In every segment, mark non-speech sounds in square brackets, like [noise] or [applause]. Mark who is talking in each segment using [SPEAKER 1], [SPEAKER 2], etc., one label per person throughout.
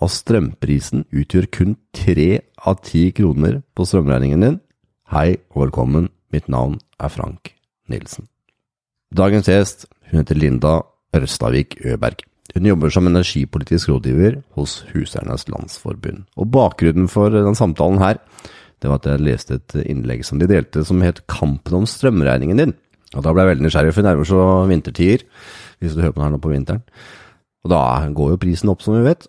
[SPEAKER 1] At strømprisen utgjør kun tre av ti kroner på strømregningen din? Hei og velkommen, mitt navn er Frank Nilsen. Dagens gjest hun heter Linda Ørstavik Øberg. Hun jobber som energipolitisk rådgiver hos Huseiernes Landsforbund. Og Bakgrunnen for den samtalen her, det var at jeg leste et innlegg som de delte som het 'Kampen om strømregningen din'. Og Da ble jeg veldig nysgjerrig, for vi nærmer oss vintertider, hvis du hører på den her nå på vinteren. Og da går jo prisen opp, som vi vet.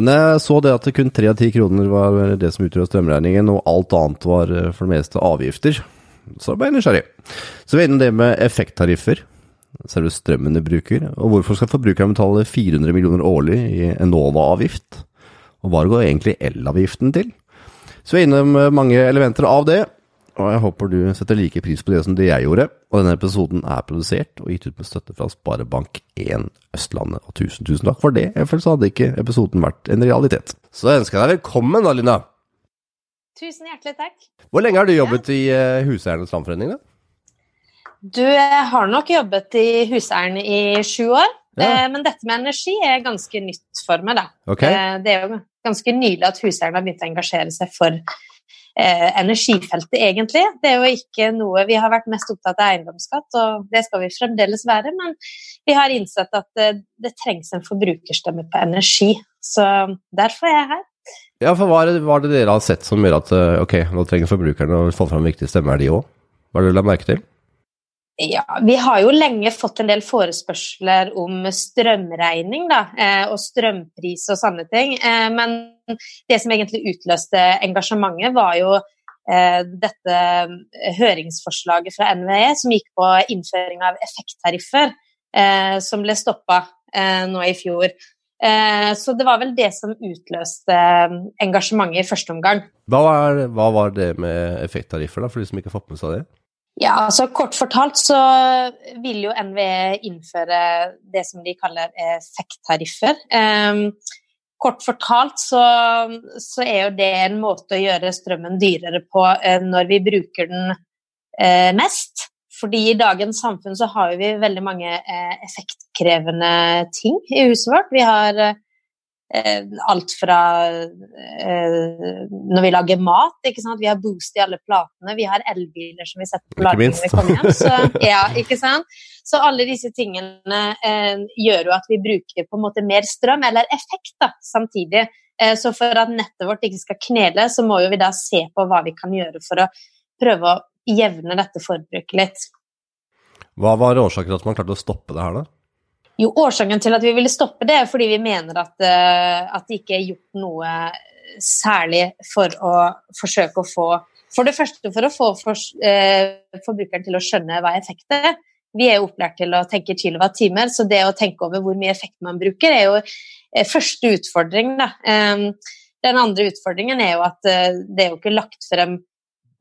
[SPEAKER 1] Men jeg så det at kun tre av ti kroner var det som utgjør strømregningen, og alt annet var eh, for det meste avgifter. Så ble jeg nysgjerrig. Så vi er innom det med effekttariffer, selve strømmen du bruker. Og hvorfor skal forbrukeren betale 400 millioner årlig i Enova-avgift? Og hva går egentlig elavgiften til? Så vi er innom mange elementer av det, og jeg håper du setter like pris på det som det jeg gjorde. Og denne episoden er produsert og gitt ut med støtte fra Sparebank1 Østlandet. Og tusen, tusen takk for det, ellers hadde ikke episoden vært en realitet. Så jeg ønsker deg velkommen da, Linda.
[SPEAKER 2] Tusen hjertelig takk.
[SPEAKER 1] Hvor lenge har du jobbet i uh, Huseiernes Landforening, da?
[SPEAKER 2] Du har nok jobbet i Huseieren i sju år.
[SPEAKER 1] Ja.
[SPEAKER 2] Eh, men dette med energi er ganske nytt for meg, da.
[SPEAKER 1] Ok.
[SPEAKER 2] Eh, det er jo ganske nylig at Huseieren har begynt å engasjere seg for eh, energifeltet, egentlig. Det er jo ikke noe Vi har vært mest opptatt av eiendomsskatt, og det skal vi fremdeles være. Men vi har innsett at det, det trengs en forbrukerstemme på energi. Så derfor er jeg her.
[SPEAKER 1] Ja, for hva er, det, er dere har sett som gjør at uh, ok, nå trenger forbrukerne å få fram viktige stemmer, de òg? Hva er det du la merke til?
[SPEAKER 2] Ja, Vi har jo lenge fått en del forespørsler om strømregning da, eh, og strømpris og sånne ting. Eh, men det som egentlig utløste engasjementet, var jo eh, dette høringsforslaget fra NVE som gikk på innføring av effekttariffer, eh, som ble stoppa eh, nå i fjor. Eh, så det var vel det som utløste eh, engasjementet i første omgang.
[SPEAKER 1] Hva var, hva var det med effekttariffer, da, for de som ikke har fått med seg det?
[SPEAKER 2] Ja, altså Kort fortalt så vil jo NVE innføre det som de kaller effekttariffer. Kort fortalt så, så, er jo det en måte å gjøre strømmen dyrere på uh, når vi bruker den eh, mest. Fordi i dagens samfunn så har vi veldig mange eh, effektkrevende ting i huset vårt. Vi har alt fra når vi lager mat, ikke sant? vi har boost i alle platene, vi har elbiler som vi setter på lading når vi kommer hjem. Så, [laughs] ja, ikke sant? så alle disse tingene eh, gjør jo at vi bruker på en måte mer strøm, eller effekt, da, samtidig. Eh, så for at nettet vårt ikke skal knele, så må jo vi da se på hva vi kan gjøre for å prøve å jevne dette forbruket litt.
[SPEAKER 1] Hva var årsaken til at man klarte å stoppe det her, da?
[SPEAKER 2] Jo, Årsaken til at vi ville stoppe det, er fordi vi mener at, uh, at det ikke er gjort noe særlig for å forsøke å få For det første for å få for, uh, forbrukeren til å skjønne hva effekt er. Vi er jo opplært til å tenke kilowatt-timer, så det å tenke over hvor mye effekt man bruker, er jo uh, første utfordring. Da. Um, den andre utfordringen er jo at det er jo ikke lagt frem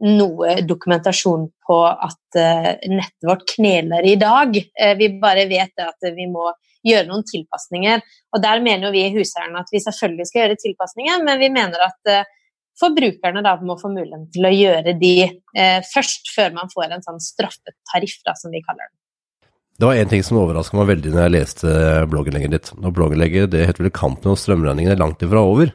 [SPEAKER 2] noe dokumentasjon på at uh, nettet vårt kneler i dag. Uh, vi bare vet at vi må gjøre noen tilpasninger. Og der mener vi i Huseierne at vi selvfølgelig skal gjøre tilpasninger, men vi mener at forbrukerne da må få muligheten til å gjøre de først, før man får en sånn straffetariff, da, som vi kaller den.
[SPEAKER 1] Det var én ting som overraska meg veldig når jeg leste blogginnlegget ditt. Og blogginnlegget det heter vel 'Kampen om strømregningene langt ifra over'.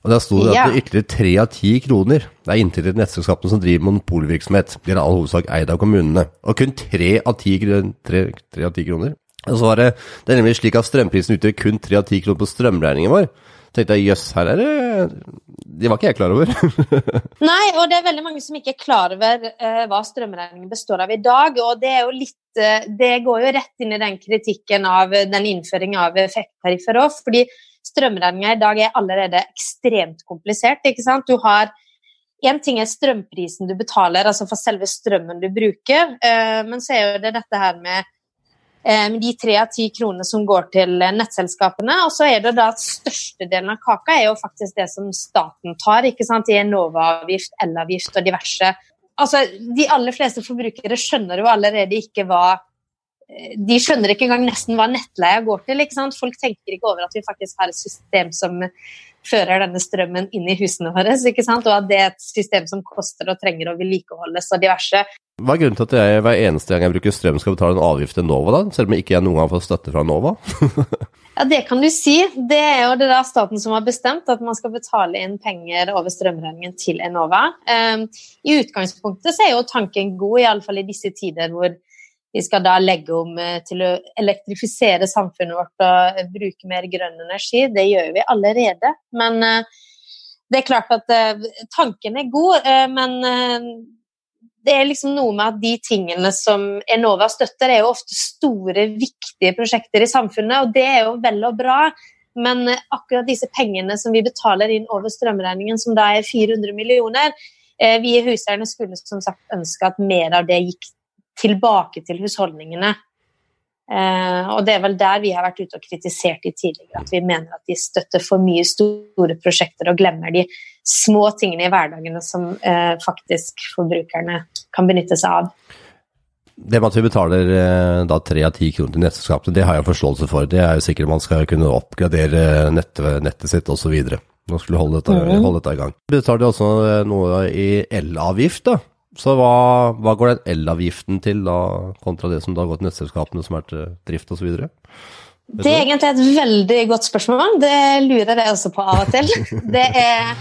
[SPEAKER 1] Og der sto det at det ytterligere tre av ti kroner det er inntil nettselskapene som driver monopolvirksomhet. De er i all hovedsak eid av kommunene. Og kun tre av ti, kroner kroner. Og så var det, det er nemlig slik at strømprisen utgjør kun tre av ti kroner på strømregningen vår. Tenkte jeg jøss, her er det Det var ikke jeg klar over. [laughs]
[SPEAKER 2] Nei, og det er veldig mange som ikke er klar over uh, hva strømregningen består av i dag. Og det er jo litt eh, Det går jo rett inn i den kritikken av den innføringen av effekttariffer òg. Fordi strømregninga i dag er allerede ekstremt komplisert. ikke sant? Du har Én ting er strømprisen du betaler, altså for selve strømmen du bruker, eh, men så er jo det dette her med eh, de tre av ti kronene som går til eh, nettselskapene. Og så er det da at størstedelen av kaka er jo faktisk det som staten tar, ikke sant, i Enova-avgift, elavgift og diverse. Altså, De aller fleste forbrukere skjønner jo allerede ikke hva de skjønner ikke engang nesten hva nettleia går til. Folk tenker ikke over at vi faktisk har et system som fører denne strømmen inn i husene våre. Og at det er et system som koster og trenger å vedlikeholdes og diverse.
[SPEAKER 1] Hva er grunnen til at jeg hver eneste gang jeg bruker strøm skal betale en avgift til Nova, da? Selv om jeg ikke noen gang får støtte fra Nova? [laughs]
[SPEAKER 2] ja, det kan du si. Det er jo det der staten som har bestemt at man skal betale inn penger over strømregningen til Enova. Um, I utgangspunktet så er jo tanken god, iallfall i disse tider hvor vi skal da legge om eh, til å elektrifisere samfunnet vårt og bruke mer grønn energi. Det gjør vi allerede. Men eh, det er klart at eh, tanken er god, men det er liksom noe med at de tingene som Enova støtter, er jo ofte store, viktige prosjekter i samfunnet, og det er jo vel og bra. Men akkurat disse pengene som vi betaler inn over strømregningen, som da er 400 millioner, vi i huseierne skulle som sagt ønske at mer av det gikk tilbake til husholdningene. Eh, og det er vel der vi har vært ute og kritisert de tidligere, at vi mener at de støtter for mye store prosjekter og glemmer de små tingene i hverdagene som eh, faktisk forbrukerne kan benytte seg av.
[SPEAKER 1] Det med at vi betaler eh, da tre av ti kroner til nettselskapene, det har jeg forståelse for. Det er jo sikkert man skal kunne oppgradere nettet, nettet sitt osv. Man skulle holde dette, mm. holde dette i gang. Betaler du også eh, noe i elavgift, da. Så hva, hva går den elavgiften til da, kontra det som da går til nettselskapene som er til drift osv.?
[SPEAKER 2] Det er egentlig et veldig godt spørsmål. Det lurer jeg også på av og til. [laughs] Det er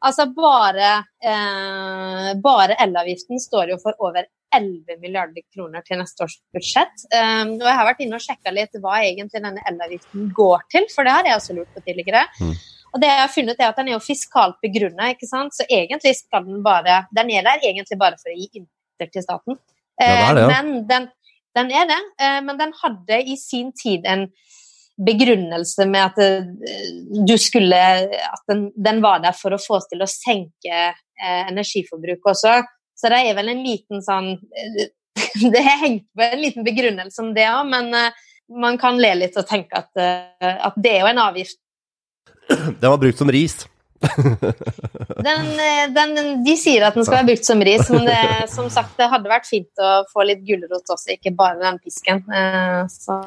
[SPEAKER 2] altså bare eh, Bare elavgiften står jo for over 11 milliarder kroner til neste års budsjett. Um, og jeg har vært inne og sjekka litt hva egentlig denne elavgiften går til, for det har jeg også lurt på tidligere. Mm. Og det jeg har funnet er at Den er jo fiskalt begrunna, så egentlig skal den bare Den er der egentlig bare for å gi inntekter til staten.
[SPEAKER 1] Ja, det er det, ja.
[SPEAKER 2] Men den, den er det, eh, men den hadde i sin tid en begrunnelse med at eh, du skulle At den, den var der for å få oss til å senke eh, energiforbruket også. Så det er vel en liten sånn [laughs] Det er hengt på en liten begrunnelse om det òg, men man kan le litt og tenke at, at det er jo en avgift
[SPEAKER 1] den var brukt som ris. [laughs]
[SPEAKER 2] den, eh, den, de sier at den skal være brukt som ris, men det, som sagt, det hadde vært fint å få litt gulrot også, ikke bare den pisken. Eh, så.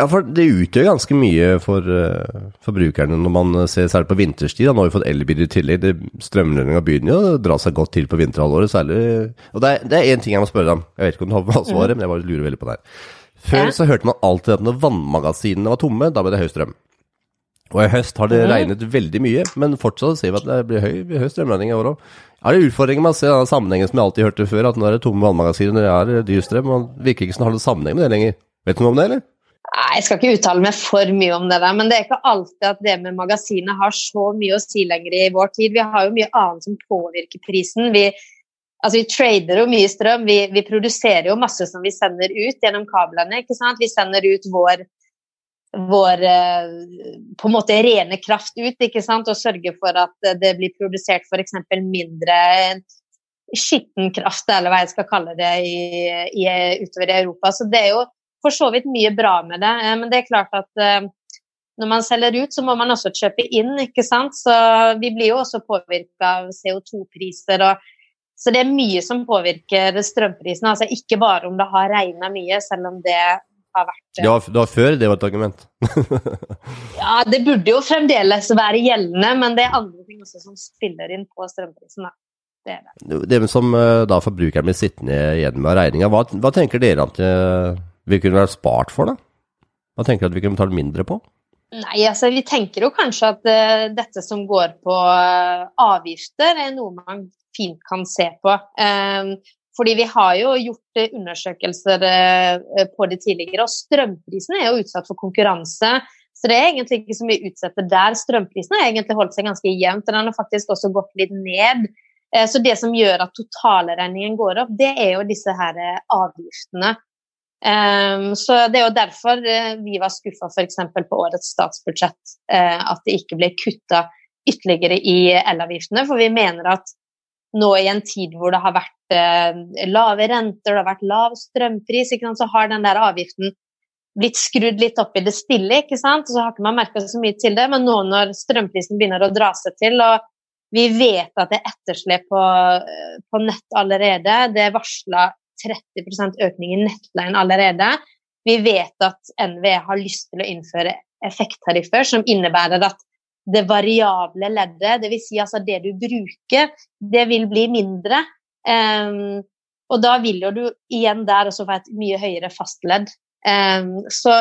[SPEAKER 1] Ja, for det utgjør ganske mye for uh, forbrukerne når man ser særlig på vinterstid. Nå har vi fått elbiler i tillegg. Strømlønninga begynner jo å dra seg godt til på vinterhalvåret, særlig. Og det er én ting jeg må spørre deg om. Jeg vet ikke om du har svaret, men jeg bare lurer veldig på det her. Før så hørte man alltid at når vannmagasinene var tomme, da ble det høy strøm. Og i høst har det regnet veldig mye, men fortsatt ser vi at det blir høy, høy strømregning i år òg. Er det utfordringer med å se denne sammenhengen som jeg alltid hørte før, at nå er det tomme vannmagasiner når det er dyr strøm? og virker ikke som har noen sammenheng med det lenger. Vet du noe om det, eller?
[SPEAKER 2] Nei, Jeg skal ikke uttale meg for mye om det der, men det er ikke alltid at det med magasinet har så mye å si lenger i vår tid. Vi har jo mye annet som påvirker prisen. Vi, altså vi trader jo mye strøm. Vi, vi, produserer jo masse som vi sender ut gjennom kablene. ikke sant? Vi sender ut vår vår eh, på en måte rene kraft ut, ikke sant? og sørge for at det blir produsert f.eks. mindre skitten kraft, eller hva jeg skal kalle det, i, i, utover i Europa. Så det er jo for så vidt mye bra med det. Eh, men det er klart at eh, når man selger ut, så må man også kjøpe inn, ikke sant. Så vi blir jo også påvirka av CO2-priser. og så det er mye som påvirker strømprisene. Altså ikke bare om det har regna mye, selv om det har vært
[SPEAKER 1] Det var, det var før det var et argument? [laughs]
[SPEAKER 2] ja, det burde jo fremdeles være gjeldende, men det er andre ting også som spiller inn på strømprisen. Det er
[SPEAKER 1] det. Det som eh, da forbrukeren blir sittende igjen med regninga, hva, hva, tenker dere at eh, vi kunne vært spart for, da? Hva tenker dere at vi kunne betalt mindre på?
[SPEAKER 2] Nei, altså Vi tenker jo kanskje at uh, dette som går på uh, avgifter, er noe man fint kan se på. Um, fordi vi har jo gjort eh, undersøkelser eh, på det tidligere, og strømprisen er jo utsatt for konkurranse. Så det er egentlig ikke så mye utsetter der. Strømprisen har egentlig holdt seg ganske jevnt, og den har faktisk også gått litt ned. Eh, så det som gjør at totalregningen går opp, det er jo disse her avgiftene. Ehm, så det er jo derfor vi var skuffa f.eks. på årets statsbudsjett, at det ikke ble kutta ytterligere i elavgiftene. For vi mener at nå i en tid hvor det har vært eh, lave renter, det har vært lav strømpris, så har den der avgiften blitt skrudd litt opp i det stille. ikke sant? Så har ikke man merka så mye til det. Men nå når strømprisen begynner å dra seg til, og vi vet at det er etterslep på, eh, på nett allerede, det er varsla 30% økning i nettleien allerede. Vi vet at NVE har lyst til å innføre effekttariffer som innebærer at det variable leddet, dvs. Si altså det du bruker, det vil bli mindre. Um, og da vil jo du igjen der også få et mye høyere fastledd. Um, så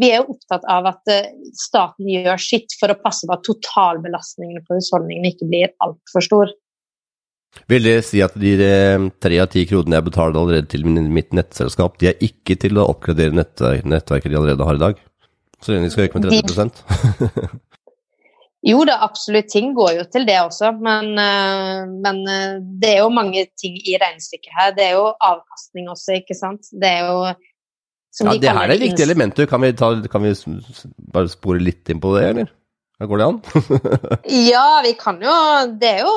[SPEAKER 2] vi er jo opptatt av at uh, staten gjør sitt for å passe på at totalbelastningen på husholdningene ikke blir altfor stor.
[SPEAKER 1] Vil det si at de tre av ti kronene jeg betaler allerede til mitt nettselskap, de er ikke til å oppgradere nettverket de allerede har i dag? Så lenge de skal øke med 30 [laughs]
[SPEAKER 2] Jo da, absolutt. Ting går jo til det også. Men, eh, men, eh, det er jo mange ting i regnestykket her. Det er jo avkastning også, ikke sant. Det er jo
[SPEAKER 1] Ja, det her er et viktig element. Kan vi, ta, kan vi bare spore litt inn på det, eller? Går det an? [laughs]
[SPEAKER 2] ja, vi kan jo Det er jo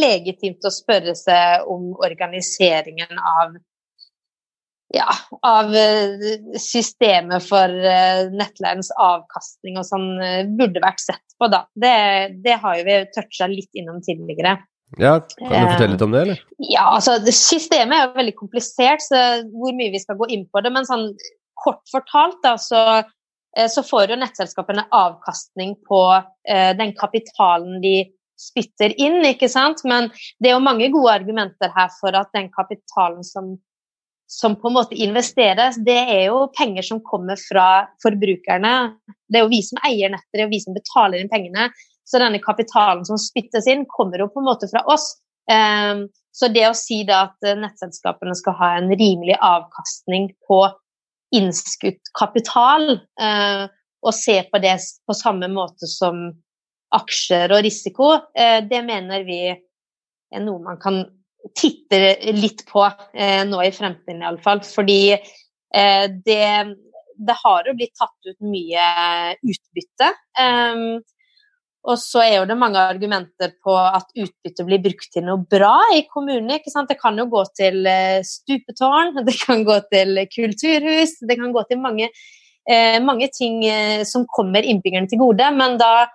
[SPEAKER 2] legitimt å spørre seg om organiseringen av ja, av eh, systemet for eh, nettleiens avkastning og sånn eh, burde vært sett på, da. Det, det har jo vi toucha litt innom tidligere.
[SPEAKER 1] Ja, Kan du fortelle litt om det, eller?
[SPEAKER 2] Ja, altså Systemet er jo veldig komplisert, så hvor mye vi skal gå inn på det. Men sånn kort fortalt, da, så, så får jo nettselskapene avkastning på eh, den kapitalen de spytter inn, ikke sant. Men det er jo mange gode argumenter her for at den kapitalen som som på en måte investeres, det er jo penger som kommer fra forbrukerne. Det er jo vi som eier nettet, det er jo vi som betaler inn pengene. Så denne kapitalen som spyttes inn, kommer jo på en måte fra oss. Um, så det å si da at nettselskapene skal ha en rimelig avkastning på innskutt kapital, uh, og se på det på samme måte som aksjer og risiko, uh, det mener vi er noe man kan titter litt på eh, nå i fremtiden, iallfall. Fordi eh, det, det, har jo blitt tatt ut mye utbytte. Um, og så er jo det mange argumenter på at utbytte blir brukt til noe bra i kommunene. ikke sant? Det kan jo gå til eh, stupetårn, [laughs] det kan gå til kulturhus, det kan gå til mange, eh, mange ting eh, som kommer innbyggerne til gode. Men da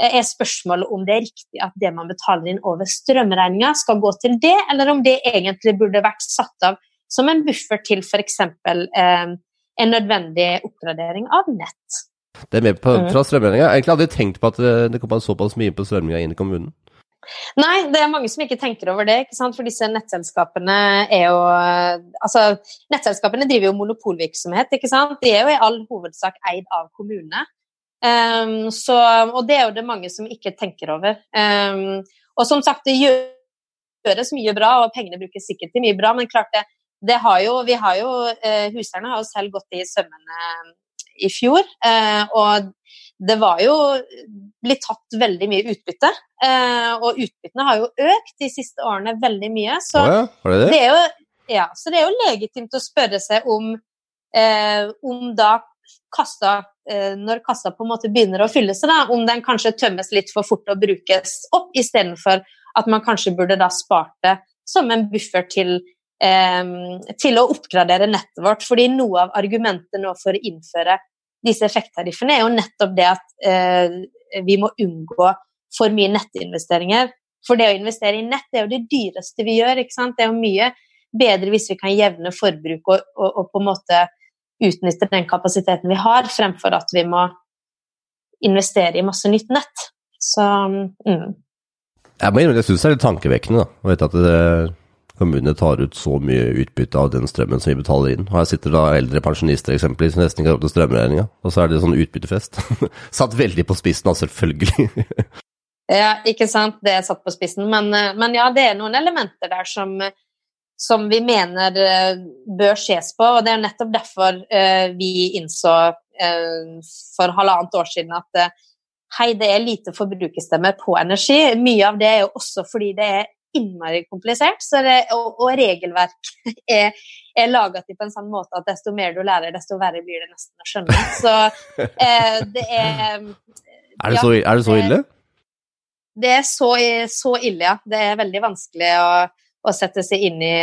[SPEAKER 2] er spørsmålet om det er riktig at det man betaler inn over strømregninga, skal gå til det, eller om det egentlig burde vært satt av som en buffer til f.eks. Eh, en nødvendig oppgradering av nett.
[SPEAKER 1] Det er med på, mm. fra strømregninga. Jeg egentlig aldri tenkt på at det kom såpass mye på strømregninga inn i kommunen.
[SPEAKER 2] Nei, det er mange som ikke tenker over det. ikke sant? For disse nettselskapene er jo Altså, nettselskapene driver jo monopolvirksomhet, ikke sant. De er jo i all hovedsak eid av kommunene. Um, så, og det er jo det mange som ikke tenker over. Um, og som sagt, det gjøres mye bra, og pengene brukes sikkert til mye bra, men klart det, det har jo, vi har jo, uh, Huseierne har jo selv gått i sømmene i fjor, uh, og det var jo blitt tatt veldig mye utbytte. Uh, og utbyttene har jo økt de siste årene veldig mye. Så,
[SPEAKER 1] oh ja, det det?
[SPEAKER 2] Det jo, ja, så det er jo legitimt å spørre seg om, om da kassa Eh, når kassa på en måte begynner å fylle seg, da, om den kanskje tømmes litt for fort og brukes opp, istedenfor at man kanskje burde da spart det som en buffer til, eh, til å oppgradere nettet vårt. Fordi noe av argumentet nå for å innføre disse effekttariffene er jo nettopp det at eh, vi må unngå for mye nettinvesteringer. For det å investere i nett det er jo det dyreste vi gjør. ikke sant? Det er jo mye bedre hvis vi kan jevne forbruk og, og, og på en måte utnytter den kapasiteten vi har, fremfor at vi må investere i masse nytt nett. Så mm.
[SPEAKER 1] Jeg må innrømme jeg syns det er litt tankevekkende da, å vite at det, kommunene tar ut så mye utbytte av den strømmen som vi betaler inn. Her sitter da eldre pensjonister eksempelvis som nesten ikke har råd til strømregninga, og så er det sånn utbyttefest. [laughs] satt veldig på spissen, da, selvfølgelig. [laughs]
[SPEAKER 2] ja, ikke sant, det er satt på spissen, men, men ja, det er noen elementer der som som vi mener uh, bør ses på. Og det er nettopp derfor uh, vi innså uh, for halvannet år siden at hei, det er lite forbrukerstemmer på energi. Mye av det er jo også fordi det er innmari komplisert, det, og, og, regelverk [laughs] er, er laga på en sånn måte at desto mer du lærer, desto verre blir det nesten å skjønne. Så det er [laughs]
[SPEAKER 1] er det, ja, så, er det så ille?
[SPEAKER 2] Det er så, så ille, ja. Det er veldig vanskelig å å sette seg inn i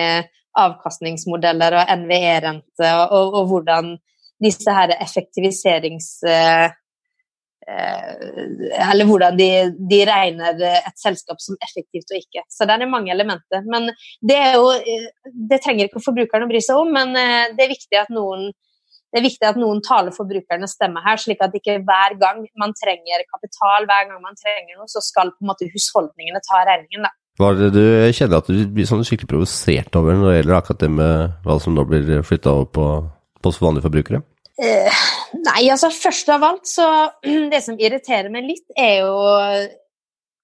[SPEAKER 2] avkastningsmodeller og NVE-rente, og, og, og, hvordan disse her effektiviserings... Eh, eh, eller hvordan de, de, regner et selskap som effektivt og ikke. Så der er mange elementer. Men det jo Det trenger ikke forbrukeren å bry seg om, men eh, det er viktig at noen det er viktig at noen taler forbrukernes stemme her, slik at ikke hver gang man trenger kapital, hver gang man trenger noe, så skal på en måte husholdningene ta regningen. da.
[SPEAKER 1] Var det du kjenner at du blir sånn skikkelig provosert over når det gjelder akkurat det med hva som nå blir flytta over på, på vanlige forbrukere?
[SPEAKER 2] Eh, nei, altså først av alt så [clears throat] Det som irriterer meg litt, er jo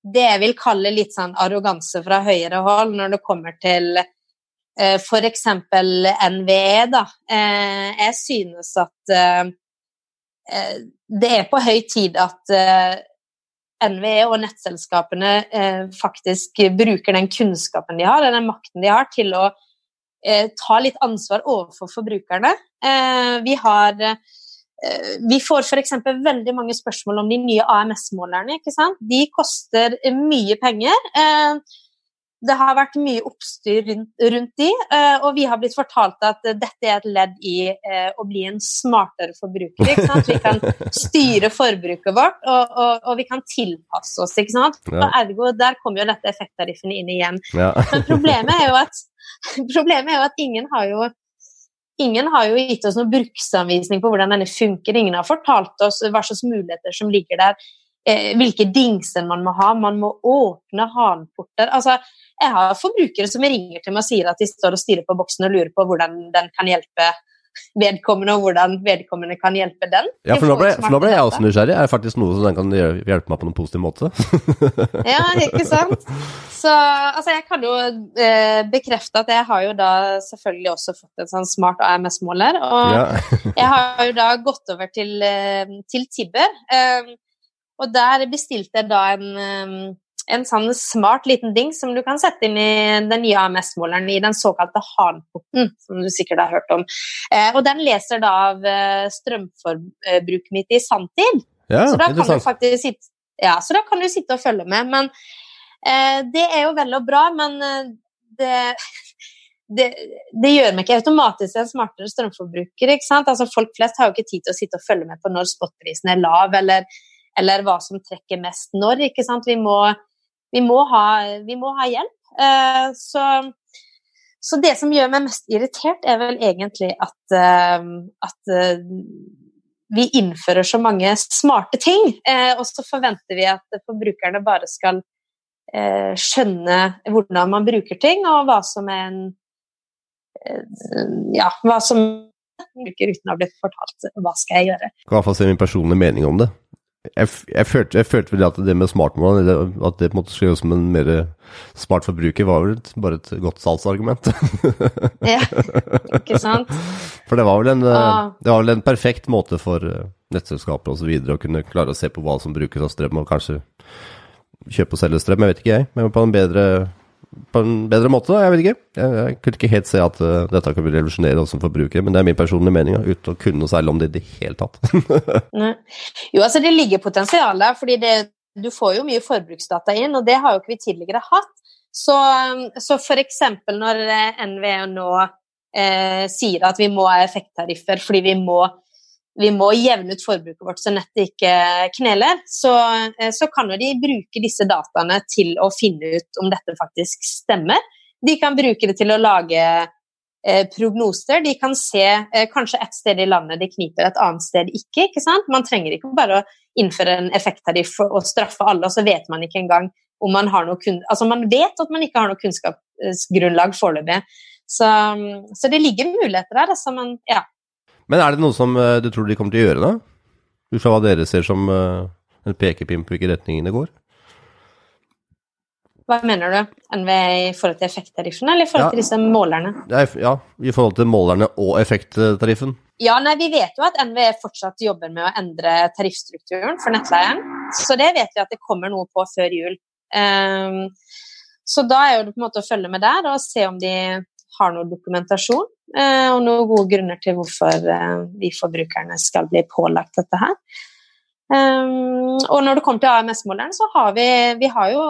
[SPEAKER 2] det jeg vil kalle litt sånn arroganse fra høyere hold når det kommer til eh, f.eks. NVE, da. Eh, jeg synes at eh, eh, det er på høy tid at eh, NVE og nettselskapene eh, faktisk bruker den kunnskapen de har, den makten de har, til å ta litt ansvar overfor forbrukerne. vi har vi får f.eks. veldig mange spørsmål om de nye AMS-målerne. ikke sant? De koster mye penger. Det har vært mye oppstyr rundt, rundt de, og vi har blitt fortalt at dette er et ledd i å bli en smartere forbruker. ikke sant? Vi kan styre forbruket vårt, og, og, og vi kan tilpasse oss. ikke sant? Ja. ergo, Der kommer jo dette effekttariffen inn igjen. Ja. Men problemet er, jo at, problemet er jo at ingen har jo Ingen har jo gitt oss noen bruksanvisning på hvordan denne funker. Ingen har fortalt oss hva slags muligheter som ligger der, eh, hvilke dingser man må ha. Man må åpne hanporter. Altså, jeg har forbrukere som ringer til meg og sier at de står og stirrer på boksen og lurer på hvordan den kan hjelpe vedkommende, og hvordan vedkommende kan hjelpe den.
[SPEAKER 1] Ja, for nå ble, for nå ble jeg også nysgjerrig. Er det faktisk noe som den kan hjelpe meg på noen positiv måte? [laughs]
[SPEAKER 2] ja, ikke sant. Så altså, jeg kan jo eh, bekrefte at jeg har jo da selvfølgelig også fått en sånn smart AMS-måler. Og ja. [laughs] jeg har jo da gått over til, eh, til Tibber. Eh, og der bestilte jeg da en, eh, en sånn smart liten ding som du kan sette inn i den nye AMS-måleren i den såkalte Hanporten, som du sikkert har hørt om. Eh, og den leser da av eh, strømforbruket mitt i sanntid. Ja, så da kan du faktisk sitte ja, så da kan du sitte og følge med. Men Eh, det er jo vel og bra, men eh, det, [laughs] det, det, gjør meg ikke automatisk en smartere strømforbruker. ikke sant? Altså Folk flest har jo ikke tid til å sitte og følge med på når spotprisen er lav, eller, eller, hva som trekker mest når. ikke sant? Vi må, vi må, ha, vi må ha, hjelp. Eh, så, så, det som gjør meg mest irritert, er vel egentlig at, at vi innfører så mange smarte ting, og så forventer vi at forbrukerne bare skal skjønne hvordan man bruker ting, og hva som er en Ja, hva som bruker uten å ha blitt fortalt hva skal jeg gjøre.
[SPEAKER 1] Hva er min personlige mening om det. Jeg, jeg, følte, jeg følte at det med smartmålene, at det på en måte skulle gjøres som en mer smart forbruker, var vel bare et godt salgsargument.
[SPEAKER 2] ja, ikke sant?
[SPEAKER 1] For det var vel en, ah. det var vel en perfekt måte for eh, nettselskaper osv. å kunne klare å se på hva som brukes av strøm, og kanskje kjøpe og selge strøm, jeg vet ikke jeg. Men på en bedre, på en bedre måte, da. jeg vet ikke. Jeg, jeg kunne ikke helt se at uh, dette kan revolusjonere oss som forbrukere, men det er min personlige mening, uten å kunne noe særlig om det i det hele tatt. [laughs]
[SPEAKER 2] jo, altså det ligger potensial der, fordi det, du får jo mye forbruksdata inn, og det har jo ikke vi tidligere hatt. Så, så f.eks. når eh, NVE nå eh, sier at vi må ha effekttariffer fordi vi må vi må jevne ut forbruket vårt så nettet ikke kneler, så, eh, så kan de bruke disse dataene til å finne ut om dette faktisk stemmer. De kan bruke det til å lage eh, prognoser. De kan se eh, kanskje et sted i landet det kniper, et annet sted ikke. ikke sant? Man trenger ikke bare å innføre en effekttariff og straffe alle, og så vet man ikke engang om man har noe kun... Altså, man vet at man ikke har noe kunnskapsgrunnlag foreløpig. Så, så, det ligger muligheter der. Altså, man, ja,
[SPEAKER 1] men er det noe som uh, du tror de kommer til å gjøre, da? Ut fra hva dere ser som uh, en pekepinn på hvilke retninger det går?
[SPEAKER 2] Hva mener du? NVE i forhold til effekttariffen, eller i forhold ja. til disse målerne?
[SPEAKER 1] Ja, i forhold til målerne og effekttariffen.
[SPEAKER 2] Ja, nei, Vi vet jo at NVE fortsatt jobber med å endre tariffstrukturen for nettleien. Så det vet vi at det kommer noe på før jul. Um, så da er det på en måte å følge med der og se om de har noe dokumentasjon. Eh, og noen gode grunner til hvorfor eh, vi forbrukerne skal bli pålagt dette her. Um, og når det kommer til AMS-måleren, så har vi, vi har jo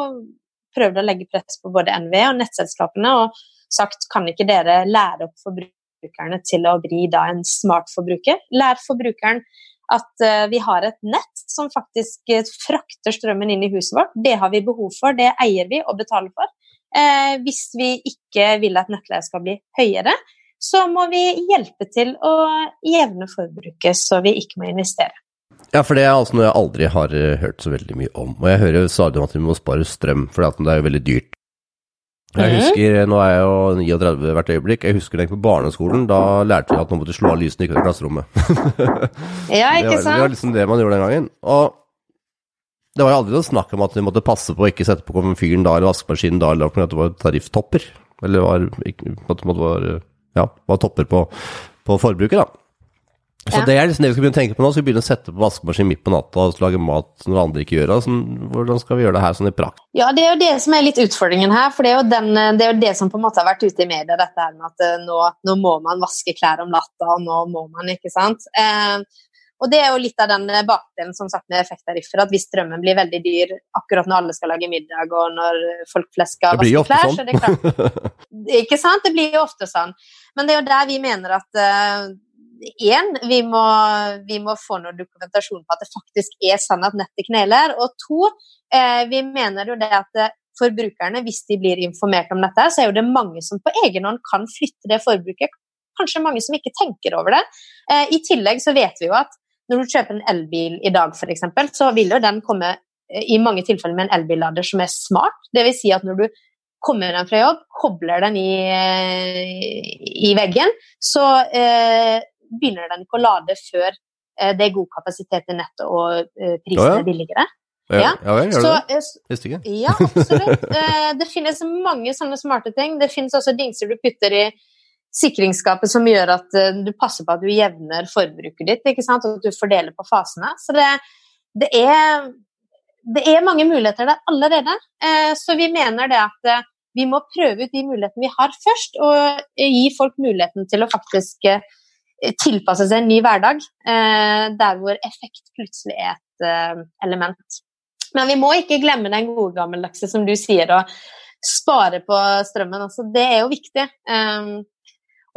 [SPEAKER 2] prøvd å legge press på både NV og nettselskapene og sagt kan ikke dere lære opp forbrukerne til å bli da en smart forbruker? Lær forbrukeren at vi har et nett som faktisk frakter strømmen inn i huset vårt. Det har vi behov for, det eier vi og betaler for. Eh, hvis vi ikke vil at nettleie skal bli høyere, så må vi hjelpe til å jevne forbruket, så vi ikke må investere.
[SPEAKER 1] Ja, for det er altså noe jeg aldri har eh, hørt så veldig mye om. Og jeg hører stadig om at vi må spare strøm, for det er jo veldig dyrt. Jeg
[SPEAKER 2] Mhm.
[SPEAKER 1] husker, Nå er jeg jo 39 hvert øyeblikk, jeg husker den på barneskolen. Da lærte vi at man måtte slå av lysene i klasserommet. [laughs]
[SPEAKER 2] Ja,
[SPEAKER 1] Det
[SPEAKER 2] ikke
[SPEAKER 1] var, det var liksom det man gjorde den gangen. Og det var jo aldri noe snakk om at vi måtte passe på å ikke sette på komfyren da, eller vaskemaskinen da, eller at det var tarifftopper. Eller var, at det var, ja, var topper på, på forbruket, da. Så
[SPEAKER 2] Ja.
[SPEAKER 1] det er liksom det vi skal begynne å tenke på nå. Skal vi begynne å sette på vaskemaskin midt på natta og lage mat når andre ikke gjør det? Sånn, hvordan skal vi gjøre det her sånn i prakt?
[SPEAKER 2] Ja, det er jo det som er litt utfordringen her. For det er jo, den, det, er jo det som på en måte har vært ute i media, dette her med at eh, nå, nå må man vaske klær om natta, og nå må man, ikke sant. Eh, og det er jo litt av den eh, bakdelen som sagt med effekttariffer, at hvis strømmen blir veldig dyr akkurat når alle skal lage middag, og når folk flest skal vaske
[SPEAKER 1] ofte
[SPEAKER 2] sånn. så er det klart [laughs]
[SPEAKER 1] sånn.
[SPEAKER 2] Ikke sant? Det blir jo ofte sånn. Men det er jo der vi mener at én, vi, må, vi må få noe dokumentasjon på at det faktisk er sånn at nettet kneler. Og to, uh, vi mener jo det at uh, forbrukerne, hvis de blir informert om dette, så er jo det mange som på egen hånd kan flytte det forbruket. Kanskje mange som ikke tenker over det. Eh, I tillegg så vet vi jo at når du kjøper en elbil i dag f.eks., så vil jo den komme eh, i mange tilfeller med en elbillader som er smart. Det vil si at når du kommer den fra jobb, kobler den i, eh, i veggen, så eh, begynner den ikke å lade før eh, det er god kapasitet i nettet og eh, prisen
[SPEAKER 1] Ja, ja.
[SPEAKER 2] er billigere.
[SPEAKER 1] Ja,
[SPEAKER 2] Ja.
[SPEAKER 1] ja vel, gjør det?
[SPEAKER 2] eh,
[SPEAKER 1] Visste ikke.
[SPEAKER 2] ja, absolutt. Det finnes mange sånne smarte ting. Det finnes også dingser du putter i sikringsskapet som gjør at eh, du passer på at du jevner forbruket ditt, ikke sant? og at du fordeler på fasene. Så det, det, er, det er mange muligheter der allerede. Eh, så vi mener det at eh, vi må prøve ut de mulighetene vi har først, og gi folk muligheten til å faktisk tilpasse seg en ny hverdag, der hvor effekt plutselig er et element. Men vi må ikke glemme den gode gammeldagse, som du sier, å spare på strømmen. Altså, det er jo viktig.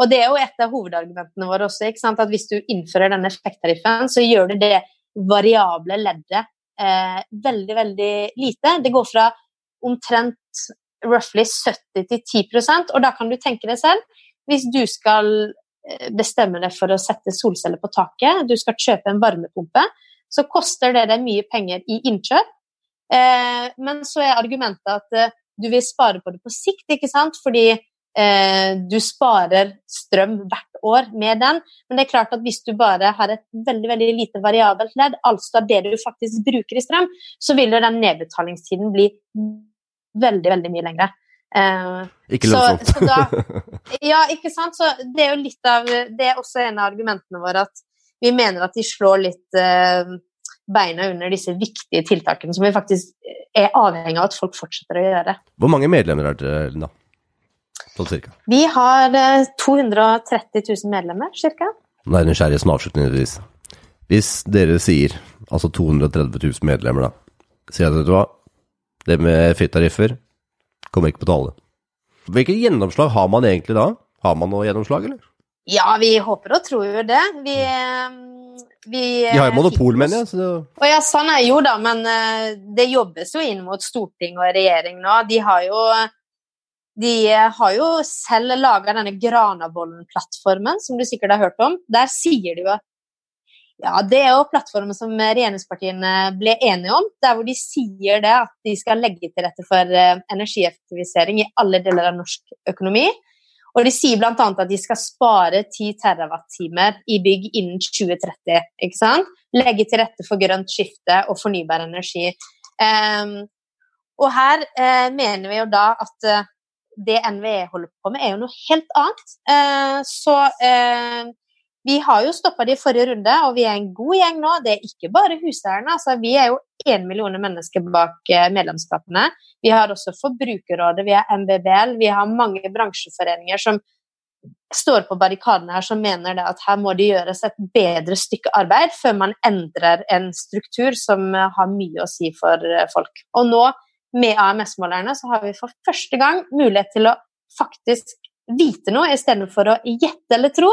[SPEAKER 2] Og det er jo et av hovedargumentene våre også, at hvis du innfører denne effekttariffen, så gjør du det variable leddet eh, veldig, veldig lite. Det går fra omtrent roughly 70 til 10% og da kan du tenke deg selv, hvis du skal eh, bestemme deg for å sette solceller på taket, du skal kjøpe en varmepumpe, så koster det deg mye penger i innkjøp. Eh, men så er argumentet at eh, du vil spare på det på sikt, ikke sant? Fordi du sparer strøm hvert år med den. Men det er klart at hvis du bare har et veldig veldig lite variabelt ledd, altså det du faktisk bruker i strøm, så vil jo den nedbetalingstiden bli veldig, veldig mye lengre. Eh,
[SPEAKER 1] Ikke
[SPEAKER 2] Så-
[SPEAKER 1] lønnsomt.
[SPEAKER 2] så da- [laughs] ja, ikke sant? Så det er jo litt av Det er også en av argumentene våre at vi mener at de slår litt eh, beina under disse viktige tiltakene som vi faktisk er avhengig av at folk fortsetter å gjøre.
[SPEAKER 1] Hvor mange medlemmer er dere, Linda? Sånn cirka.
[SPEAKER 2] Vi har eh, 230 000 medlemmer, cirka.
[SPEAKER 1] Nå er jeg nysgjerrig som avslutningsvis. Hvis dere sier, altså 230 000 medlemmer da, sier at vet du hva, det med fritariffer kommer ikke på tale. Hvilket gjennomslag har man egentlig da? Har man noe gjennomslag, eller?
[SPEAKER 2] Ja, vi håper og tror jo det. Vi, eh, vi
[SPEAKER 1] De har jo
[SPEAKER 2] eh,
[SPEAKER 1] monopol, mener jeg. Så
[SPEAKER 2] Å ja, sånn er jo da, men eh, det jobbes jo inn mot storting og regjering nå. De har jo, de har jo selv laga denne Granavolden-plattformen, som du sikkert har hørt om. Der sier de jo ja, det er jo plattformen som regjeringspartiene ble enige om, der hvor de sier det at de skal legge til rette for eh, energieffektivisering i alle deler av norsk økonomi. Og de sier bl.a. at de skal spare 10 TWh i bygg innen 2030. ikke sant? Legge til rette for grønt skifte og fornybar energi. Um, og her uh, mener vi jo da at eh, det NVE holder på med, er jo noe helt annet. Eh, så eh, vi har jo stoppa det i forrige runde, og vi er en god gjeng nå. Det er ikke bare huseierne. Altså, vi er jo én million mennesker bak eh, medlemskapene. Vi har også Forbrukerrådet, vi har MBBL, vi har mange bransjeforeninger som står på barrikadene her som mener at her må det gjøres et bedre stykke arbeid før man endrer en struktur som har mye å si for folk. Og nå med AMS-målerne så har vi for første gang mulighet til å faktisk vite noe istedenfor å gjette eller tro.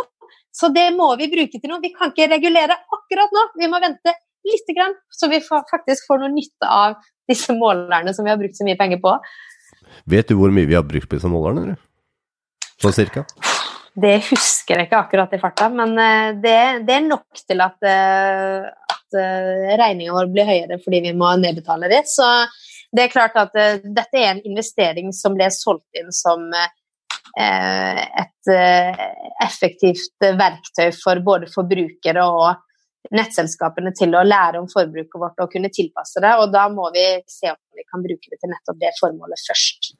[SPEAKER 2] Så det må vi bruke til noe. Vi kan ikke regulere akkurat nå. Vi må vente lite grann, så vi får, faktisk får noe nytte av disse målerne som vi har brukt så mye penger på.
[SPEAKER 1] vet du hvor mye vi har brukt på disse målerne, eller? Sånn cirka?
[SPEAKER 2] Det husker jeg ikke akkurat i farta, men eh, det, det er nok til at, eh, at eh, regninga vår blir høyere fordi vi må nedbetale det. Så det er klart at uh, dette er en investering som ble solgt inn som uh, et eh, effektivt verktøy for både forbrukere og nettselskapene til å lære om forbruket vårt og kunne tilpasse det. Og da må vi se om vi kan bruke det til nettopp det formålet først.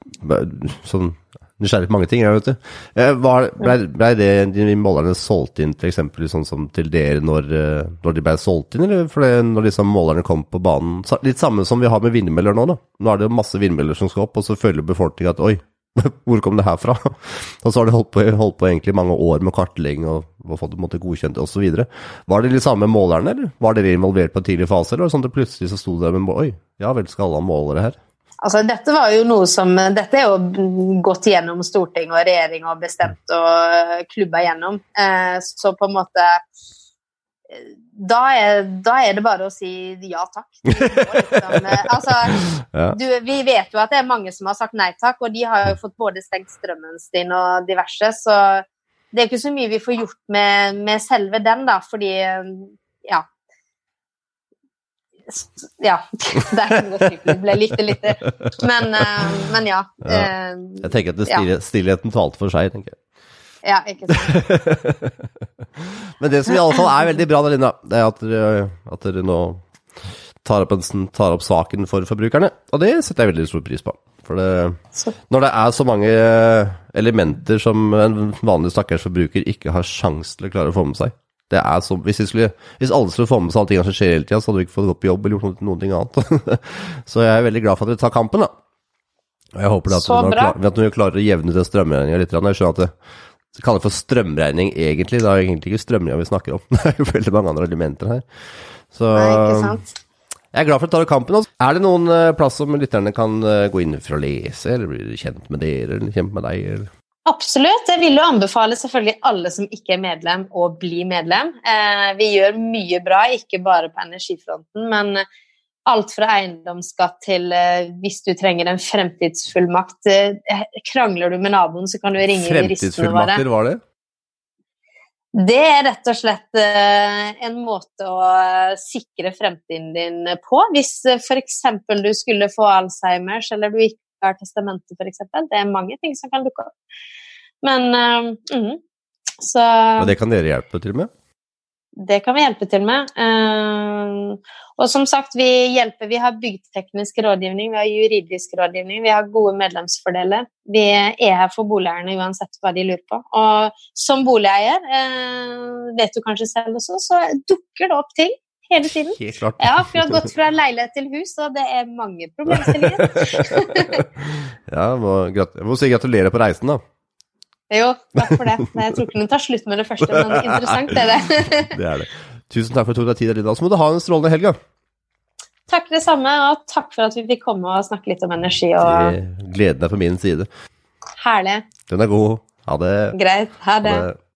[SPEAKER 1] Sånn nysgjerrig på mange ting, jeg vet du. Eh, var- Ble, ble det de målerne solgt inn til eksempel sånn som til dere når, eh, når de ble solgt inn, eller for det, når liksom målerne kom på banen? Litt samme som vi har med vindmøller nå, da. Nå er det jo masse vindmøller som skal opp, og så føler befolkningen at oi, [laughs] hvor kom det her fra? [laughs] Og så har de holdt på, holdt på egentlig mange år med kartlegging og, og fått det godkjent osv. Var det litt samme målerne, eller var dere involvert på en tidlig fase, eller var det sånn at det plutselig så sto der med oi, ja vel, skal alle ha målere her?
[SPEAKER 2] Altså, dette var jo noe som Dette er jo gått gjennom storting og regjering og bestemt og klubba gjennom. Eh, så på en måte da er, da er det bare å si ja takk. Liksom, eh, [laughs] altså, du, vi vet jo at det er mange som har sagt nei takk, og de har jo fått både stengt strømmen sin og diverse, så det er ikke så mye vi får gjort med, med selve den, da, fordi ja. Ja. [laughs] Det er ikke fryktelig. Det ble litt, litt Men, eh, men ja. eh,
[SPEAKER 1] Jeg tenker at det
[SPEAKER 2] Ja.
[SPEAKER 1] stille, stillheten talte for seg, tenker jeg.
[SPEAKER 2] Ja, ikke sant. [laughs]
[SPEAKER 1] Men det som i alle fall er veldig bra, da, Linda, det er at dere, at dere nå tar opp, en, tar opp saken for forbrukerne. Og det setter jeg veldig stor pris på. For det, når det er så mange eh, elementer som en vanlig stakkars forbruker ikke har sjans til å klare å få med seg det er som hvis, skulle, hvis alle skulle få med seg alle tingene som skjer hele tida, så hadde vi ikke fått gått på jobb eller gjort noe, noen ting annet. [laughs] så jeg er veldig glad for at dere tar kampen, da. Og jeg håper at
[SPEAKER 2] vi
[SPEAKER 1] dere klar, at dere klarer å jevne ut den strømregninga litt. Jeg skjønner at det, det kaller for strømregning egentlig. Det er egentlig ikke strømregninga vi snakker om. [laughs] Det er jo veldig mange andre elementer her. Så
[SPEAKER 2] nei, ikke sant.
[SPEAKER 1] jeg er glad for at dere tar kampen. Også. Er det noen eh, plass som lytterne kan eh, gå inn for å lese, eller bli kjent med dere, eller kjent med deg? Eller?
[SPEAKER 2] Absolutt. Jeg vil jo anbefale selvfølgelig alle som ikke er medlem, å bli medlem. Eh, vi gjør mye bra, ikke bare på energifronten, men alt fra eiendomsskatt til eh, hvis du trenger en fremtidsfullmakt. Eh, krangler du med naboen, så kan du ringe juristene våre.
[SPEAKER 1] Fremtidsfullmakter, var det?
[SPEAKER 2] Det er rett og slett en måte å sikre fremtiden din på. Hvis f.eks. du skulle få Alzheimers, eller du ikke har testamentet, f.eks. Det er mange ting som kan dukke opp. Men mhm. Så
[SPEAKER 1] Og det kan dere hjelpe til med?
[SPEAKER 2] det kan vi hjelpe til med. Eh, og som sagt, vi hjelper. Vi har byggteknisk rådgivning, vi har juridisk rådgivning, vi har gode medlemsfordeler. Vi er her for boligeierne uansett hva de lurer på. Og som boligeier, eh, vet du kanskje selv også, så dukker det opp ting hele tiden.
[SPEAKER 1] Helt klart.
[SPEAKER 2] Jeg har gått fra leilighet til hus, og det er mange problemstillinger. [laughs]
[SPEAKER 1] ja, må, må si gratulerer på reisen, da.
[SPEAKER 2] Jo, takk for det. Jeg tror ikke den tar slutt med det første, men [laughs] interessant er det.
[SPEAKER 1] Det er det. Tusen takk for at du tok deg tid, Linda. Så må du ha en strålende helg, da.
[SPEAKER 2] Takk det samme, og takk for at vi fikk komme og snakke litt om energi. og
[SPEAKER 1] Gleden er på min side.
[SPEAKER 2] Herlig.
[SPEAKER 1] Den er god. Ha det.
[SPEAKER 2] Greit. Ha
[SPEAKER 1] Ha
[SPEAKER 2] det.
[SPEAKER 1] det.